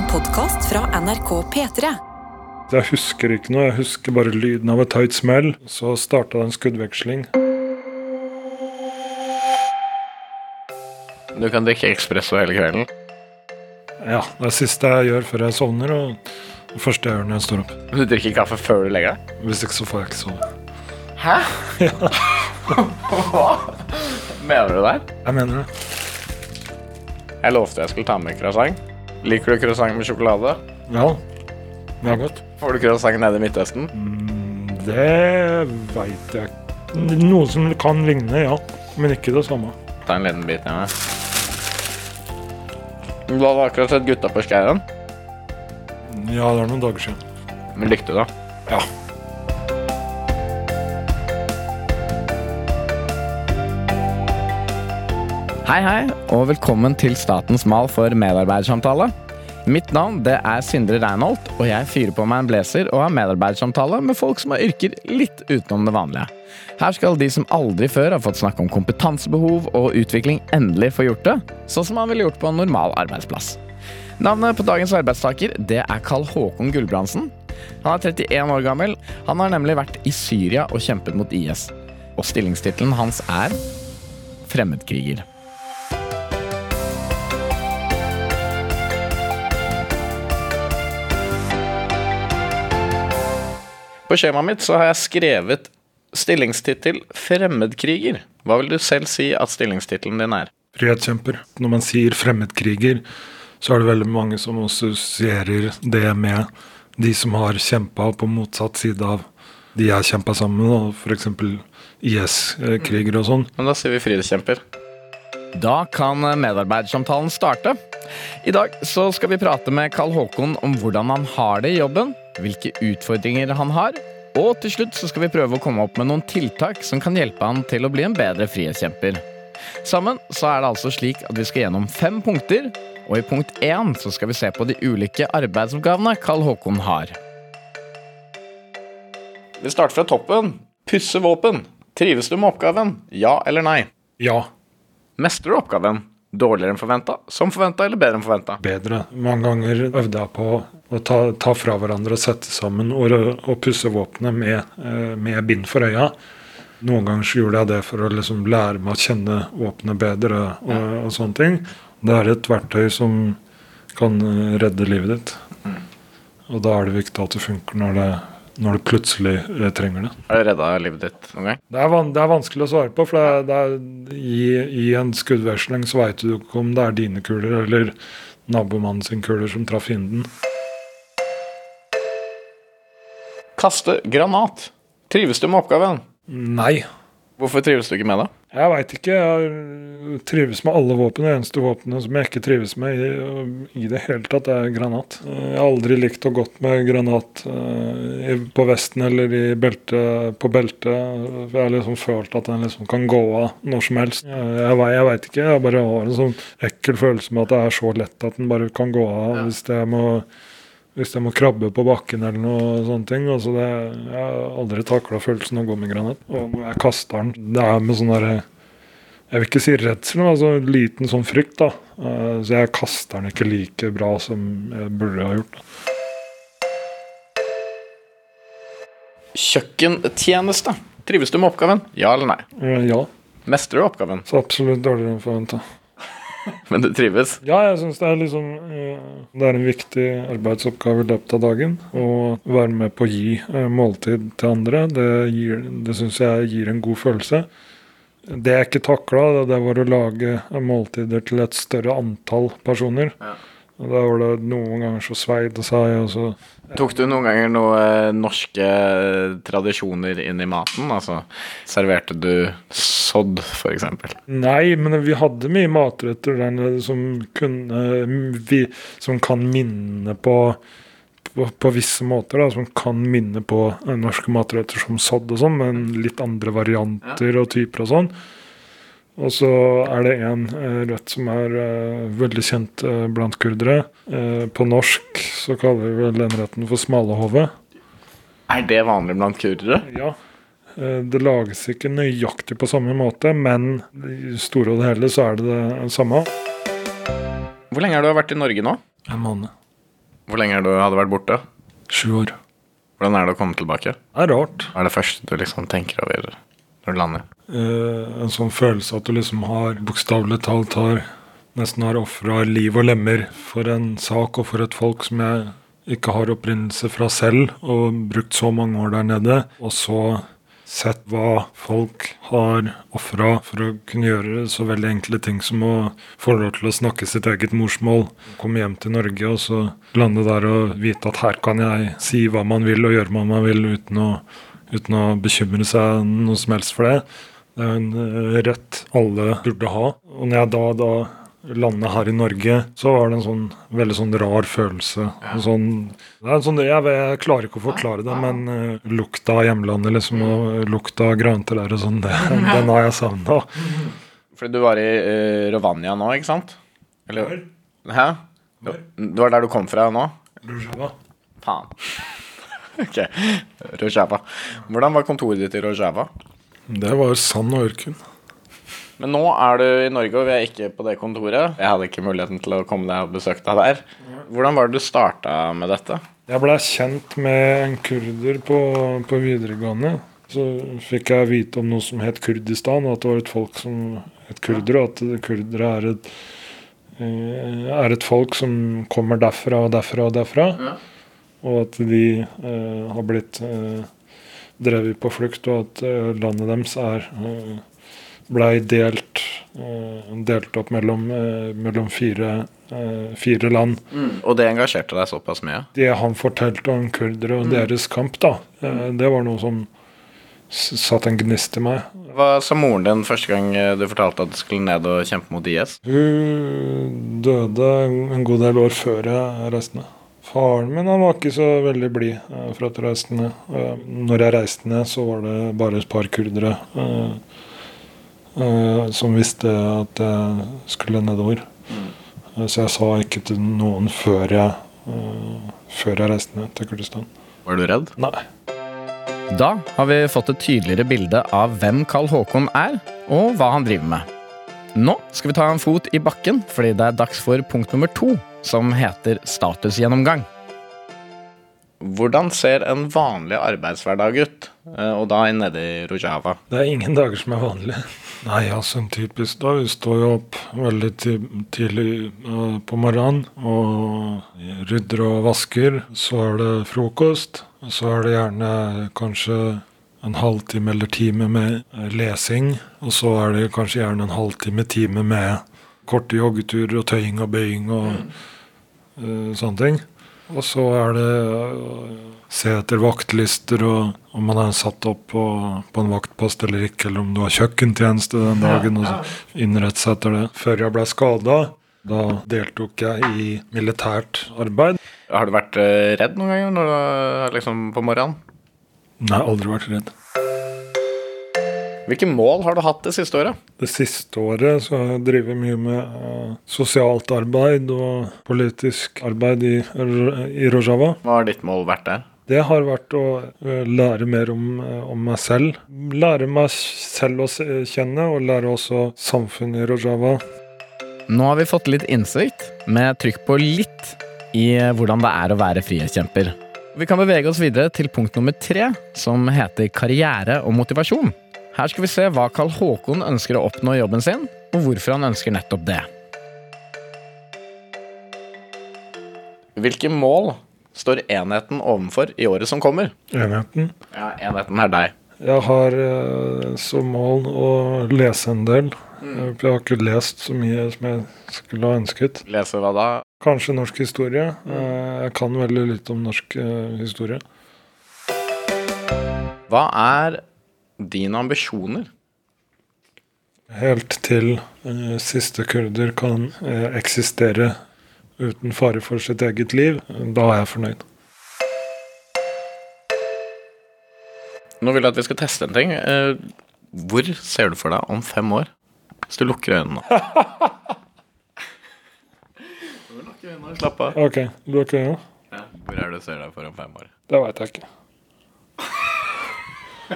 En podkast fra NRK P3. Jeg husker ikke noe, jeg husker bare lyden av et høyt smell. Så starta det en skuddveksling. Du kan drikke ekspresso hele kvelden. Ja, det er det siste jeg gjør før jeg sovner, og det første jeg gjør når jeg står opp. Du drikker kaffe før du legger deg? Hvis ikke så får jeg ikke sove. Hæ? Hva? Mener du det? der? Jeg mener det. Jeg lovte jeg skulle ta med croissant. Liker du croissant med sjokolade? Ja, det er godt. Får du croissant nede i Midtøsten? Mm, Det veit jeg. Noe som kan ligne, ja. Men ikke det samme. Ta en liten bit hjemme. Du hadde akkurat sett gutta på Skeiren. Ja, det er noen dager siden. Men likte du det? Ja. Hei, hei, og velkommen til Statens mal for medarbeidersamtale. Mitt navn det er Sindre Reinholt, og jeg fyrer på meg en blazer og har medarbeidersamtale med folk som har yrker litt utenom det vanlige. Her skal de som aldri før har fått snakke om kompetansebehov og utvikling, endelig få gjort det, sånn som man ville gjort på en normal arbeidsplass. Navnet på dagens arbeidstaker det er Carl Håkon Gulbrandsen. Han er 31 år gammel. Han har nemlig vært i Syria og kjempet mot IS. Og stillingstittelen hans er fremmedkriger. På skjemaet mitt så har jeg skrevet stillingstittel 'fremmedkriger'. Hva vil du selv si at stillingstittelen din er? Frihetskjemper. Når man sier fremmedkriger, så er det veldig mange som assosierer det med de som har kjempa på motsatt side av de jeg kjempa sammen med, f.eks. IS-krigere og sånn. Men da sier vi frihetskjemper. Da kan medarbeidersamtalen starte. I dag så skal vi prate med Karl Håkon om hvordan han har det i jobben, hvilke utfordringer han har, og til slutt så skal vi prøve å komme opp med noen tiltak som kan hjelpe han til å bli en bedre frihetskjemper. Sammen så er det altså slik at vi skal gjennom fem punkter, og i punkt én så skal vi se på de ulike arbeidsoppgavene Karl Håkon har. Vi starter fra toppen. Pusse våpen. Trives du med oppgaven? Ja eller nei? Ja, Mestrer du oppgaven? Dårligere enn forventa, som forventa eller bedre enn forventa? bedre. Mange ganger øvde jeg på å ta, ta fra hverandre og sette sammen og, og pusse våpenet med, eh, med bind for øya. Noen ganger gjorde jeg det for å liksom lære meg å kjenne våpenet bedre og, og sånne ting. Det er et verktøy som kan redde livet ditt. Og da er det viktig at det funker når, det, når du plutselig eh, trenger det. Har det redda livet ditt noen gang? Det er, van det er vanskelig å svare på, for det er, det er, i, i en skuddveksling så veit du ikke om det er dine kuler eller nabomannen sin kuler som traff fienden. Kaste granat. Trives du med oppgaven? Nei. Hvorfor trives du ikke med det? Jeg veit ikke. Jeg trives med alle våpen. Det eneste våpenet som jeg ikke trives med i, i det hele tatt, er granat. Jeg har aldri likt å gått med granat eh, på vesten eller i beltet, på beltet. Jeg har liksom følt at den liksom kan gå av når som helst. Jeg, jeg, jeg veit ikke. Jeg bare har en sånn ekkel følelse med at det er så lett at den bare kan gå av hvis jeg må hvis jeg må krabbe på bakken eller noe sånne ting. Altså det, jeg har aldri takla følelsen av å gå med granat. Og når jeg kaster den Det er med sånn derre Jeg vil ikke si redsel, men altså en liten sånn frykt, da. Eh, Så jeg kaster den ikke like bra som jeg burde ha gjort. Kjøkkentjeneste. Trives du med oppgaven? Ja eller nei? Eh, Ja, Mestrer du oppgaven? så absolutt dårligere enn forventa. Men du trives? Ja, jeg syns det er liksom eh, Det er en viktig arbeidsoppgave i løpet av dagen. Å være med på å gi eh, måltid til andre, det, gir- det syns jeg gir en god følelse. Det jeg ikke takla, det, det var å lage måltider til et større antall personer. Ja. Da var det noen ganger så svei det seg, og så Tok du noen ganger noen norske tradisjoner inn i maten? Altså, serverte du sodd, eksempel? Nei, men vi hadde mye matretter der som kunne vi, Som kan minne på på, på visse måter, da, som kan minne på eh, norske matretter som sodd og sånn, men litt andre varianter og typer og sånn. Og så er det en eh, rett som er eh, veldig kjent eh, blant kurdere. Eh, på norsk så kaller vi vel den retten for smalahove. Er det vanlig blant kurdere? Ja. Eh, Det lages ikke nøyaktig på samme måte, men i store og det hele så er det det samme. Hvor lenge har du vært i Norge nå? En måned. Hvor lenge har du hadde vært borte? Sju år. Hvordan er det å komme tilbake? Det er rart. Hva er det første du liksom tenker over når du lander? Uh, en sånn følelse at du liksom har bokstavelig talt har nesten har ofra liv og lemmer for en sak og for et folk som jeg ikke har opprinnelse fra selv, og brukt så mange år der nede. Og så sett hva folk har ofra for å kunne gjøre så veldig enkle ting som å få lov til å snakke sitt eget morsmål. Komme hjem til Norge og så lande der og vite at her kan jeg si hva man vil og gjøre hva man vil uten å, uten å bekymre seg noe som helst for det. Det er en eh, rett alle burde ha. Og når jeg da, da landa her i Norge, så var det en sånn veldig sånn rar følelse. En Sånn, det er en sånn, jeg, jeg klarer ikke å forklare det, men uh, lukta av hjemlandet liksom, og lukta av der og sånn, det, den har jeg savna. Fordi du var i uh, Rovania nå, ikke sant? Eller Hæ? Du, du var der du kom fra nå? Faen. Ok. Rojava. Hvordan var kontoret ditt i Rojava? Det var sand og ørken. Men nå er du i Norge, og vi er ikke på det kontoret. Jeg hadde ikke muligheten til å komme deg og besøke deg der. Hvordan var det du starta med dette? Jeg blei kjent med en kurder på, på videregående. Så fikk jeg vite om noe som het Kurdistan, og at det var et folk som het kurdere, og at kurdere er et, eh, er et folk som kommer derfra og derfra og derfra. Ja. Og at de eh, har blitt eh, drevet på flukt, og at eh, landet deres er blei delt, delt opp mellom, mellom fire, fire land. Og det engasjerte deg såpass mye? Det han fortalte om kurdere og deres kamp, da, eh, det var noe som satt satte en gnist i meg. Hva sa moren din første gang du fortalte at du skulle ned og kjempe mot IS? Hun døde en god del år før jeg reiste ned. Faren min han var ikke så veldig blid eh, for at jeg reiste ned. Eh, når jeg reiste ned, så var det bare et par kurdere eh, eh, som visste at jeg skulle nedover. Eh, så jeg sa ikke til noen før jeg, eh, før jeg reiste ned til Kurdistan. Var du redd? Nei. Da har vi fått et tydeligere bilde av hvem Carl Håkon er, og hva han driver med. Nå skal vi ta en fot i bakken, fordi det er dags for punkt nummer to, som heter statusgjennomgang. Hvordan ser en vanlig arbeidshverdag ut, eh, og da nede i Rojava? Det er ingen dager som er vanlige. Nei, altså en typisk dag. Vi står jo opp veldig tidlig eh, på morgenen og rydder og vasker. Så er det frokost. Så er det gjerne kanskje en halvtime eller time med lesing. Og så er det kanskje gjerne en halvtime, time med korte joggeturer og tøying og bøying og eh, sånne ting. Og så er det å se etter vaktlister og om man er satt opp på, på en vaktpost eller ikke, eller om du har kjøkkentjeneste den dagen, og så innrette seg etter det. Før jeg ble skada, da deltok jeg i militært arbeid. Har du vært eh, redd noen ganger når du liksom på morgenen? Nei, aldri vært redd. Hvilke mål har du hatt det siste året? Det siste året så har jeg drevet mye med eh, sosialt arbeid og politisk arbeid i, i Rojava. Hva har ditt mål vært der? Det har vært å eh, lære mer om, eh, om meg selv. Lære meg selv å kjenne, og lære også samfunnet i Rojava. Nå har vi fått litt innsikt, med trykk på litt, i hvordan det er å være frihetskjemper. Vi kan bevege oss videre til punkt nummer tre, som heter karriere og motivasjon. Her skal vi se hva Carl Håkon ønsker å oppnå i jobben sin, og hvorfor han ønsker nettopp det. Hvilke mål står enheten ovenfor i året som kommer? Enheten. Ja, enheten er deg. Jeg har eh, som mål å lese en del. Eh, Jeg har ikke lest så mye som jeg skulle ha ønsket. Lese hva da? Kanskje norsk historie. Eh, Jeg kan veldig litt om norsk historie. Hva er dine ambisjoner? Helt til uh, siste kurder kan uh, eksistere uten fare for sitt eget liv. Da er jeg fornøyd. Nå vil jeg at vi skal teste en ting. Uh, Hvor ser du for deg om fem år? Hvis du lukker øynene nå. Øynene og slapp av. Ok, lukker øynene. Ja. Hvor er det du ser deg for om fem år? Det veit jeg ikke.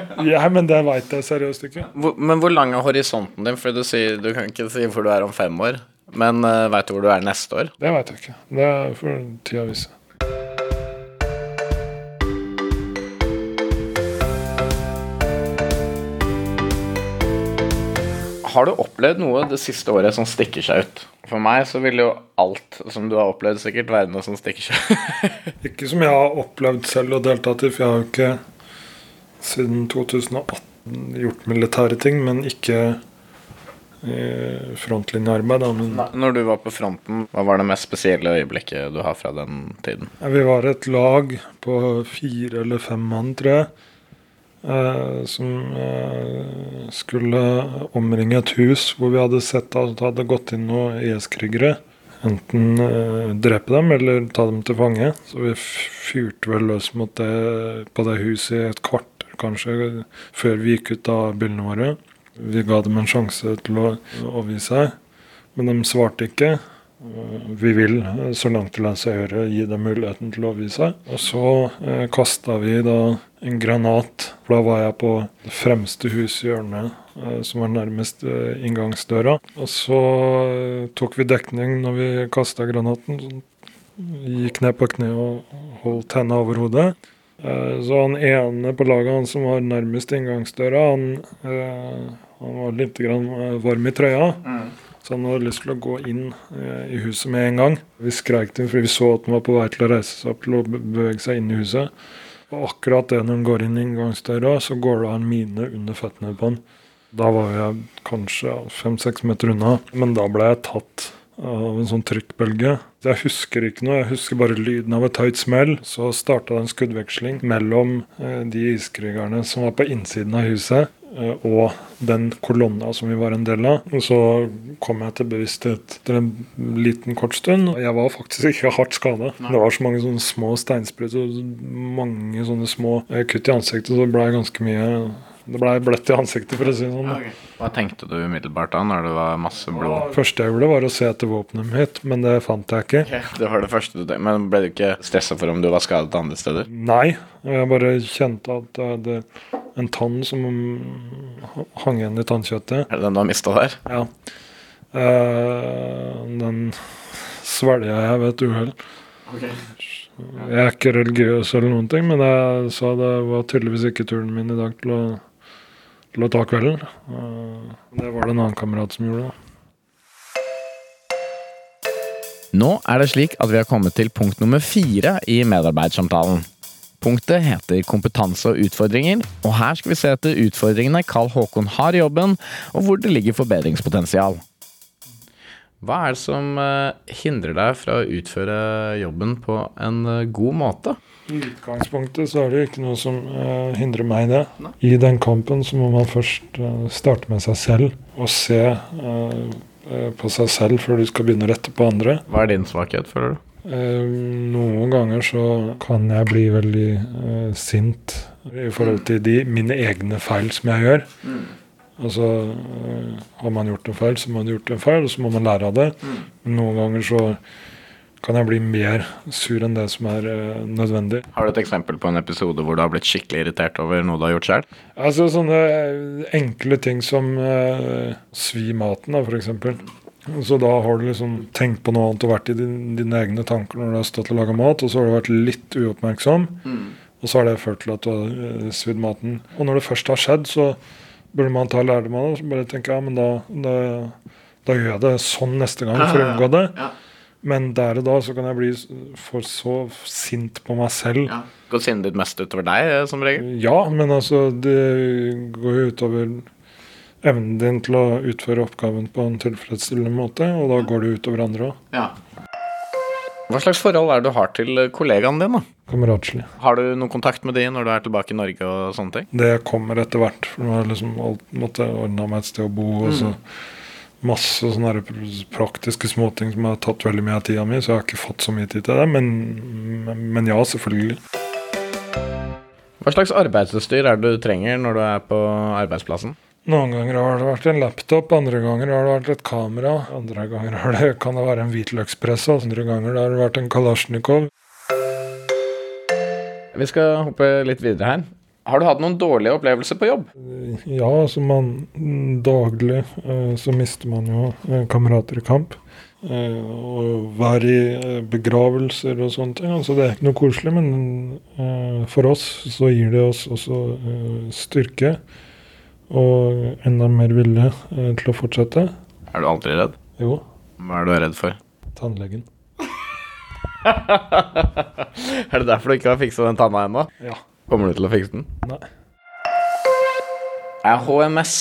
ja, men det veit jeg seriøst ikke. Hvor, men hvor lang er horisonten din? For du, sier, du, kan ikke si hvor du er om fem år. Men eh, uh, veit du hvor du er neste år? Det veit jeg ikke. Det får tida vise. Har du opplevd noe det siste året som stikker seg ut? For meg så vil jo alt som du har opplevd, sikkert være noe som stikker seg ut. ikke som jeg har opplevd selv og deltatt i, for jeg har jo ikke siden 2018 gjort militære ting, men ikke frontlinjearbeid. Da, Når du var på fronten, hva var det mest spesielle øyeblikket du har fra den tiden? Vi var et lag på fire eller fem mann, tror jeg. Eh, som eh, skulle omringe et hus hvor vi hadde sett at det hadde gått inn noen IS-krigere. Enten eh, drepe dem eller ta dem til fange. Så vi fyrte vel løs mot det på det huset i et kvarter kanskje før vi gikk ut av bilene våre. Vi ga dem en sjanse til å overgi seg, men de svarte ikke. Vi vil, eh, så langt det lar seg gjøre, gi dem muligheten til å overgi seg. Og så eh, kasta vi da en granat, da var jeg på det fremste huset i hjørnet, eh, som var nærmest eh, inngangsdøra. Og så eh, tok vi dekning når vi kasta granaten. Gikk ned på kne og holdt henda over hodet. Eh, Så han ene på laget, han som var nærmest inngangsdøra, han, eh, han var litt grann eh, varm i trøya. Så han hadde lyst til å gå inn i huset med en gang. Vi skreik til ham fordi vi så at han var på vei til å reise seg opp til å bevege seg inn i huset. Og akkurat det når han går inn i inngangsdøra, så går det av en mine under føttene på han. Da var jeg kanskje fem-seks meter unna, men da ble jeg tatt av en sånn trykkbølge. Jeg husker ikke noe, jeg husker bare lyden av et høyt smell. Så starta det en skuddveksling mellom eh, de iskrigerne som var på innsiden av huset, eh, og den kolonna som vi var en del av. Og så kom jeg til bevissthet etter en liten kort stund. og Jeg var faktisk ikke hardt skada. Det var så mange sånne små steinsprut og mange sånne små eh, kutt i ansiktet, så det blei ganske mye Det blei bløtt i ansiktet, for å si det sånn. Hva tenkte du umiddelbart da, når det var masse blod? Det første jeg gjorde, var å se etter våpenet mitt, men det fant jeg ikke. Det var det første du tenkte. Men ble du ikke stressa for om du var skadet andre steder? Nei. Jeg bare kjente at jeg hadde en tann som hang igjen i tannkjøttet. Er det den du har mista der? Ja. Eh, den svelga jeg ved et uhell. Jeg er ikke religiøs eller noen ting, men jeg sa det var tydeligvis ikke turen min i dag til å, til å ta kvelden. Eh, det var det en annen kamerat som gjorde. det. Nå er det slik at vi har kommet til punkt nummer fire i medarbeidssamtalen. Punktet heter kompetanse og utfordringer, og her skal vi se etter utfordringene Carl Håkon har i jobben, og hvor det ligger forbedringspotensial. Hva er det som eh, hindrer deg fra å utføre jobben på en eh, god måte? I utgangspunktet så er det ikke noe som eh, hindrer meg i det. I den kampen så må man først eh, starte med seg selv og se på seg selv før du skal begynne å rette på andre. Hva er din svakhet, føler du? Eh, noen ganger så kan jeg bli veldig eh, sint i forhold til de mine egne feil som jeg gjør. Altså, eh, Har man gjort en feil, så har man gjort en feil, og så må man lære av det. Men noen ganger så kan jeg bli mer sur enn det som er uh, nødvendig. Har du et eksempel på en episode hvor du har blitt skikkelig irritert over noe du har gjort sjøl? Altså sånne enkle ting som uh, svi maten, da, f.eks. Så da har du liksom tenkt på noe annet og vært i din, dine egne tanker når du har stått og laga mat, og så har du vært litt uoppmerksom, og så har det ført til at du har eh, svidd maten. Og når det først har skjedd, så burde man ta lærdom av det, så bare tenke ja, men da, da, da gjør jeg det sånn neste gang for å unngå det. Men der og da så kan jeg bli for så sint på meg selv. Går sinnet ditt mest utover deg, eh, som regel? Ja, men altså det går jo utover evnen din til å utføre oppgaven på en tilfredsstillende måte, og da går det utover andre òg. Hva slags forhold er det du har til eh, kollegaen din? da? Kameratslig. Har du noen kontakt med de når du er tilbake i Norge og sånne ting? Det kommer etter hvert. For nå jeg liksom alt, måtte ordna meg et sted å bo, og så masse sånne praktiske småting som har tatt veldig mye av tida mi, så jeg har ikke fått så mye tid til det. Men, men- men ja, selvfølgelig. Hva slags arbeidsutstyr er det du trenger når du er på arbeidsplassen? Noen ganger har det vært en laptop, andre ganger har det vært et kamera. Andre ganger har det, kan det være en hvitløkspresse, andre ganger har det vært en kalasjnikov. Vi skal hoppe litt videre her. Har du hatt noen dårlige opplevelser på jobb? Ja, altså man Daglig eh, så mister man jo eh, kamerater i kamp. Eh, og være i eh, begravelser og sånne ting. Altså det er ikke noe koselig, men eh, for oss så gir det oss også eh, styrke. Og enda mer vilje eh, til å fortsette. Er du aldri redd? Jo, Hva er du redd for? tannlegen. er det derfor du ikke har fiksa den tanna ennå? Ja. Kommer du til å fikse den? Nei. Er HMS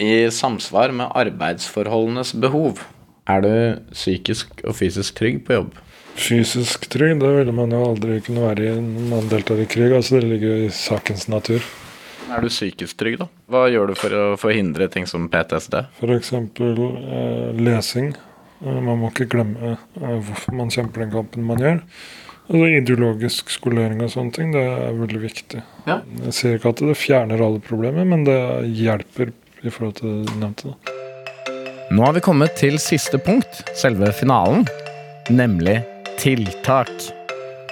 i samsvar med arbeidsforholdenes behov? Er du psykisk og fysisk trygg på jobb? Fysisk trygg, det ville man jo aldri kunne være i når man deltar i krig. altså Det ligger jo i sakens natur. Er du psykisk trygg, da? Hva gjør du for å forhindre ting som PTSD? F.eks. Eh, lesing. Eh, man må ikke glemme eh, hvorfor man kjemper den kampen man gjør. Altså Ideologisk skolering og sånne ting, det er veldig viktig. Ja. Jeg sier ikke at det fjerner alle problemer, men det hjelper i forhold til det du nevnte. da. Nå har vi kommet til siste punkt, selve finalen, nemlig tiltak.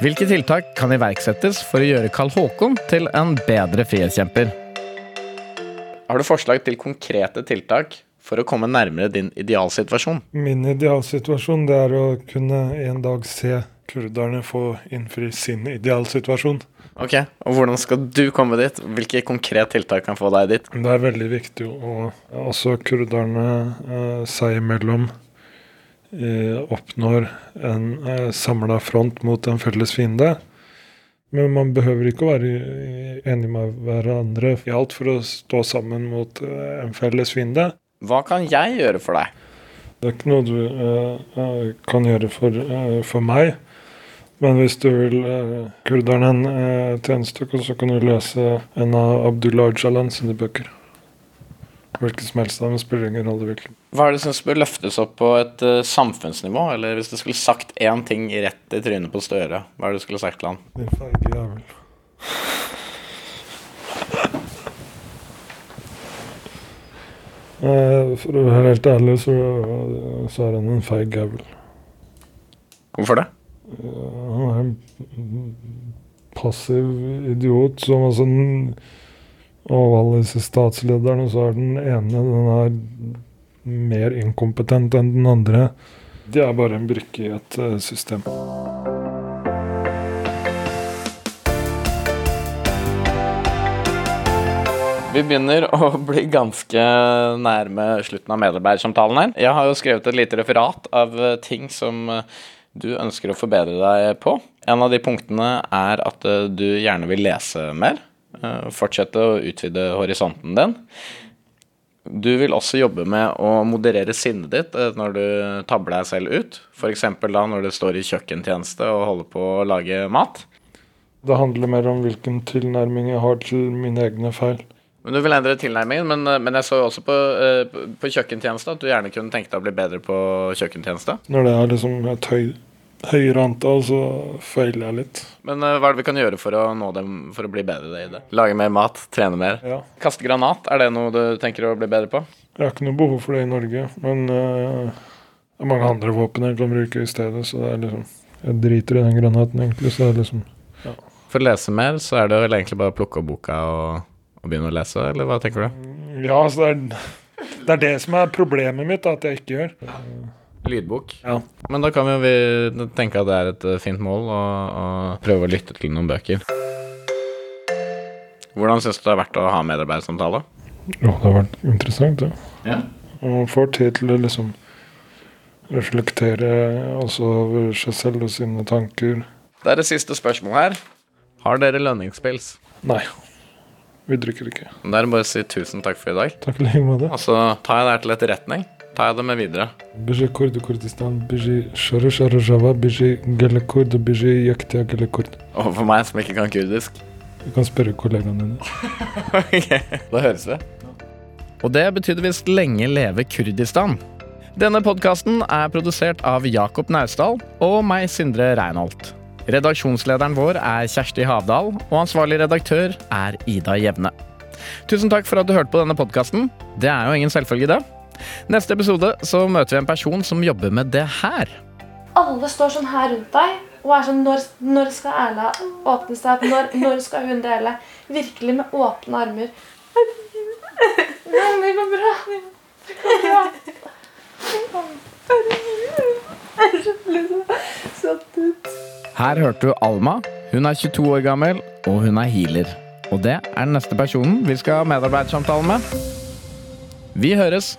Hvilke tiltak kan iverksettes for å gjøre Karl Håkon til en bedre frihetskjemper? Har du forslag til konkrete tiltak for å komme nærmere din idealsituasjon? Min idealsituasjon det er å kunne en dag se kurderne få innfri sin idealsituasjon. Ok, og hvordan skal du komme dit? Hvilke konkrete tiltak kan få deg dit? Det er veldig viktig å også kurderne eh, seg imellom oppnår en eh, samla front mot en felles fiende. Men man behøver ikke å være enig med hverandre i alt for å stå sammen mot eh, en felles fiende. Hva kan jeg gjøre for deg? Det er ikke noe du eh, eh, kan gjøre for, eh, for meg. Men hvis du vil eh, kurderne en tjeneste, så kan du lese en av Abdullah Öcalan sine bøker. Hvilken som helst av dem spiller ingen rolle hvilken. Hva er det som bør løftes opp på et uh, samfunnsnivå? Eller hvis du skulle sagt én ting rett i trynet på Støre, hva er det du skulle sagt til han? Din feige jævel. Eh, For å være helt ærlig, så, så er han en feig jævel. Hvorfor det? Han er en passiv idiot som altså Av alle disse statslederne, så er den ene den er mer inkompetent enn den andre. De er bare en brikke i et eh, system. Vi begynner å bli ganske nærme slutten av medarbeidersamtalen her. Jeg har jo skrevet et lite referat av eh, ting som eh, du ønsker å forbedre deg på. En av de punktene er at du gjerne vil lese mer. Eh, Fortsette å utvide horisonten din. Du vil også jobbe med å moderere sinnet ditt eh, når du tabber deg selv ut. F.eks. da når du står i kjøkkentjeneste og holder på å lage mat. Det handler mer om hvilken tilnærming jeg har til mine egne feil. Men Du vil endre tilnærmingen, men, eh, men jeg så jo også på, på- på kjøkkentjeneste at du gjerne kunne tenke deg å bli bedre på kjøkkentjeneste. Når det er liksom et høy, høyere antall, så feiler jeg litt. Men uh, hva er det vi kan gjøre for å nå dem, for å bli bedre i det? Lage mer mat, trene mer. Ja. Kaste granat, er det noe du tenker å bli bedre på? Jeg har ikke noe behov for det i Norge, men uh, det er mange andre våpen jeg kan bruke i stedet, så det er liksom Jeg driter i den granaten, egentlig, så det er liksom For å lese mer, så er det vel egentlig bare å plukke opp boka og, og begynne å lese, eller hva tenker du? Ja, så det er, det er det som er problemet mitt, at jeg ikke gjør. Lydbok. Ja. Men da kan vi jo vi tenke at det er et eh, fint mål å, å prøve å lytte til noen bøker. Hvordan syns du det har vært å ha medarbeidersamtale? Jo, det har vært interessant, det. Ja. Og man får tid til å liksom reflektere også over seg selv og sine tanker. Det er det siste spørsmålet her. Har dere lønningspils? Nei, vi drikker ikke. Da er det bare å si tusen takk for i dag. Takk i like måte. Og så tar jeg det her til etterretning. Tar jeg det med videre. Biji kurd Kurdistan, biji shara shara java, gele kurd, biji yaktia gele kurd. Og for meg som ikke kan kurdisk. Du kan spørre kollegaene dine. Ok, Da høres vi. Og det betydde visst lenge leve Kurdistan. Denne podkasten er produsert av Jakob Naustdal og meg, Sindre Reinholt. Redaksjonslederen vår er Kjersti Havdal, og ansvarlig redaktør er Ida Jevne. Tusen takk for at du hørte på denne podkasten. Det er jo ingen selvfølge, det. Neste episode så møter vi en person som jobber med det her. Alle står sånn her rundt deg og er sånn Når, når skal Erla åpne seg? Når, når skal hun dele? Virkelig med åpne armer. Men det går bra. Det går bra. Her hørte du Alma. Hun er 22 år gammel, og hun er healer. Og det er den neste personen vi skal ha medarbeidersamtale med. Vi høres!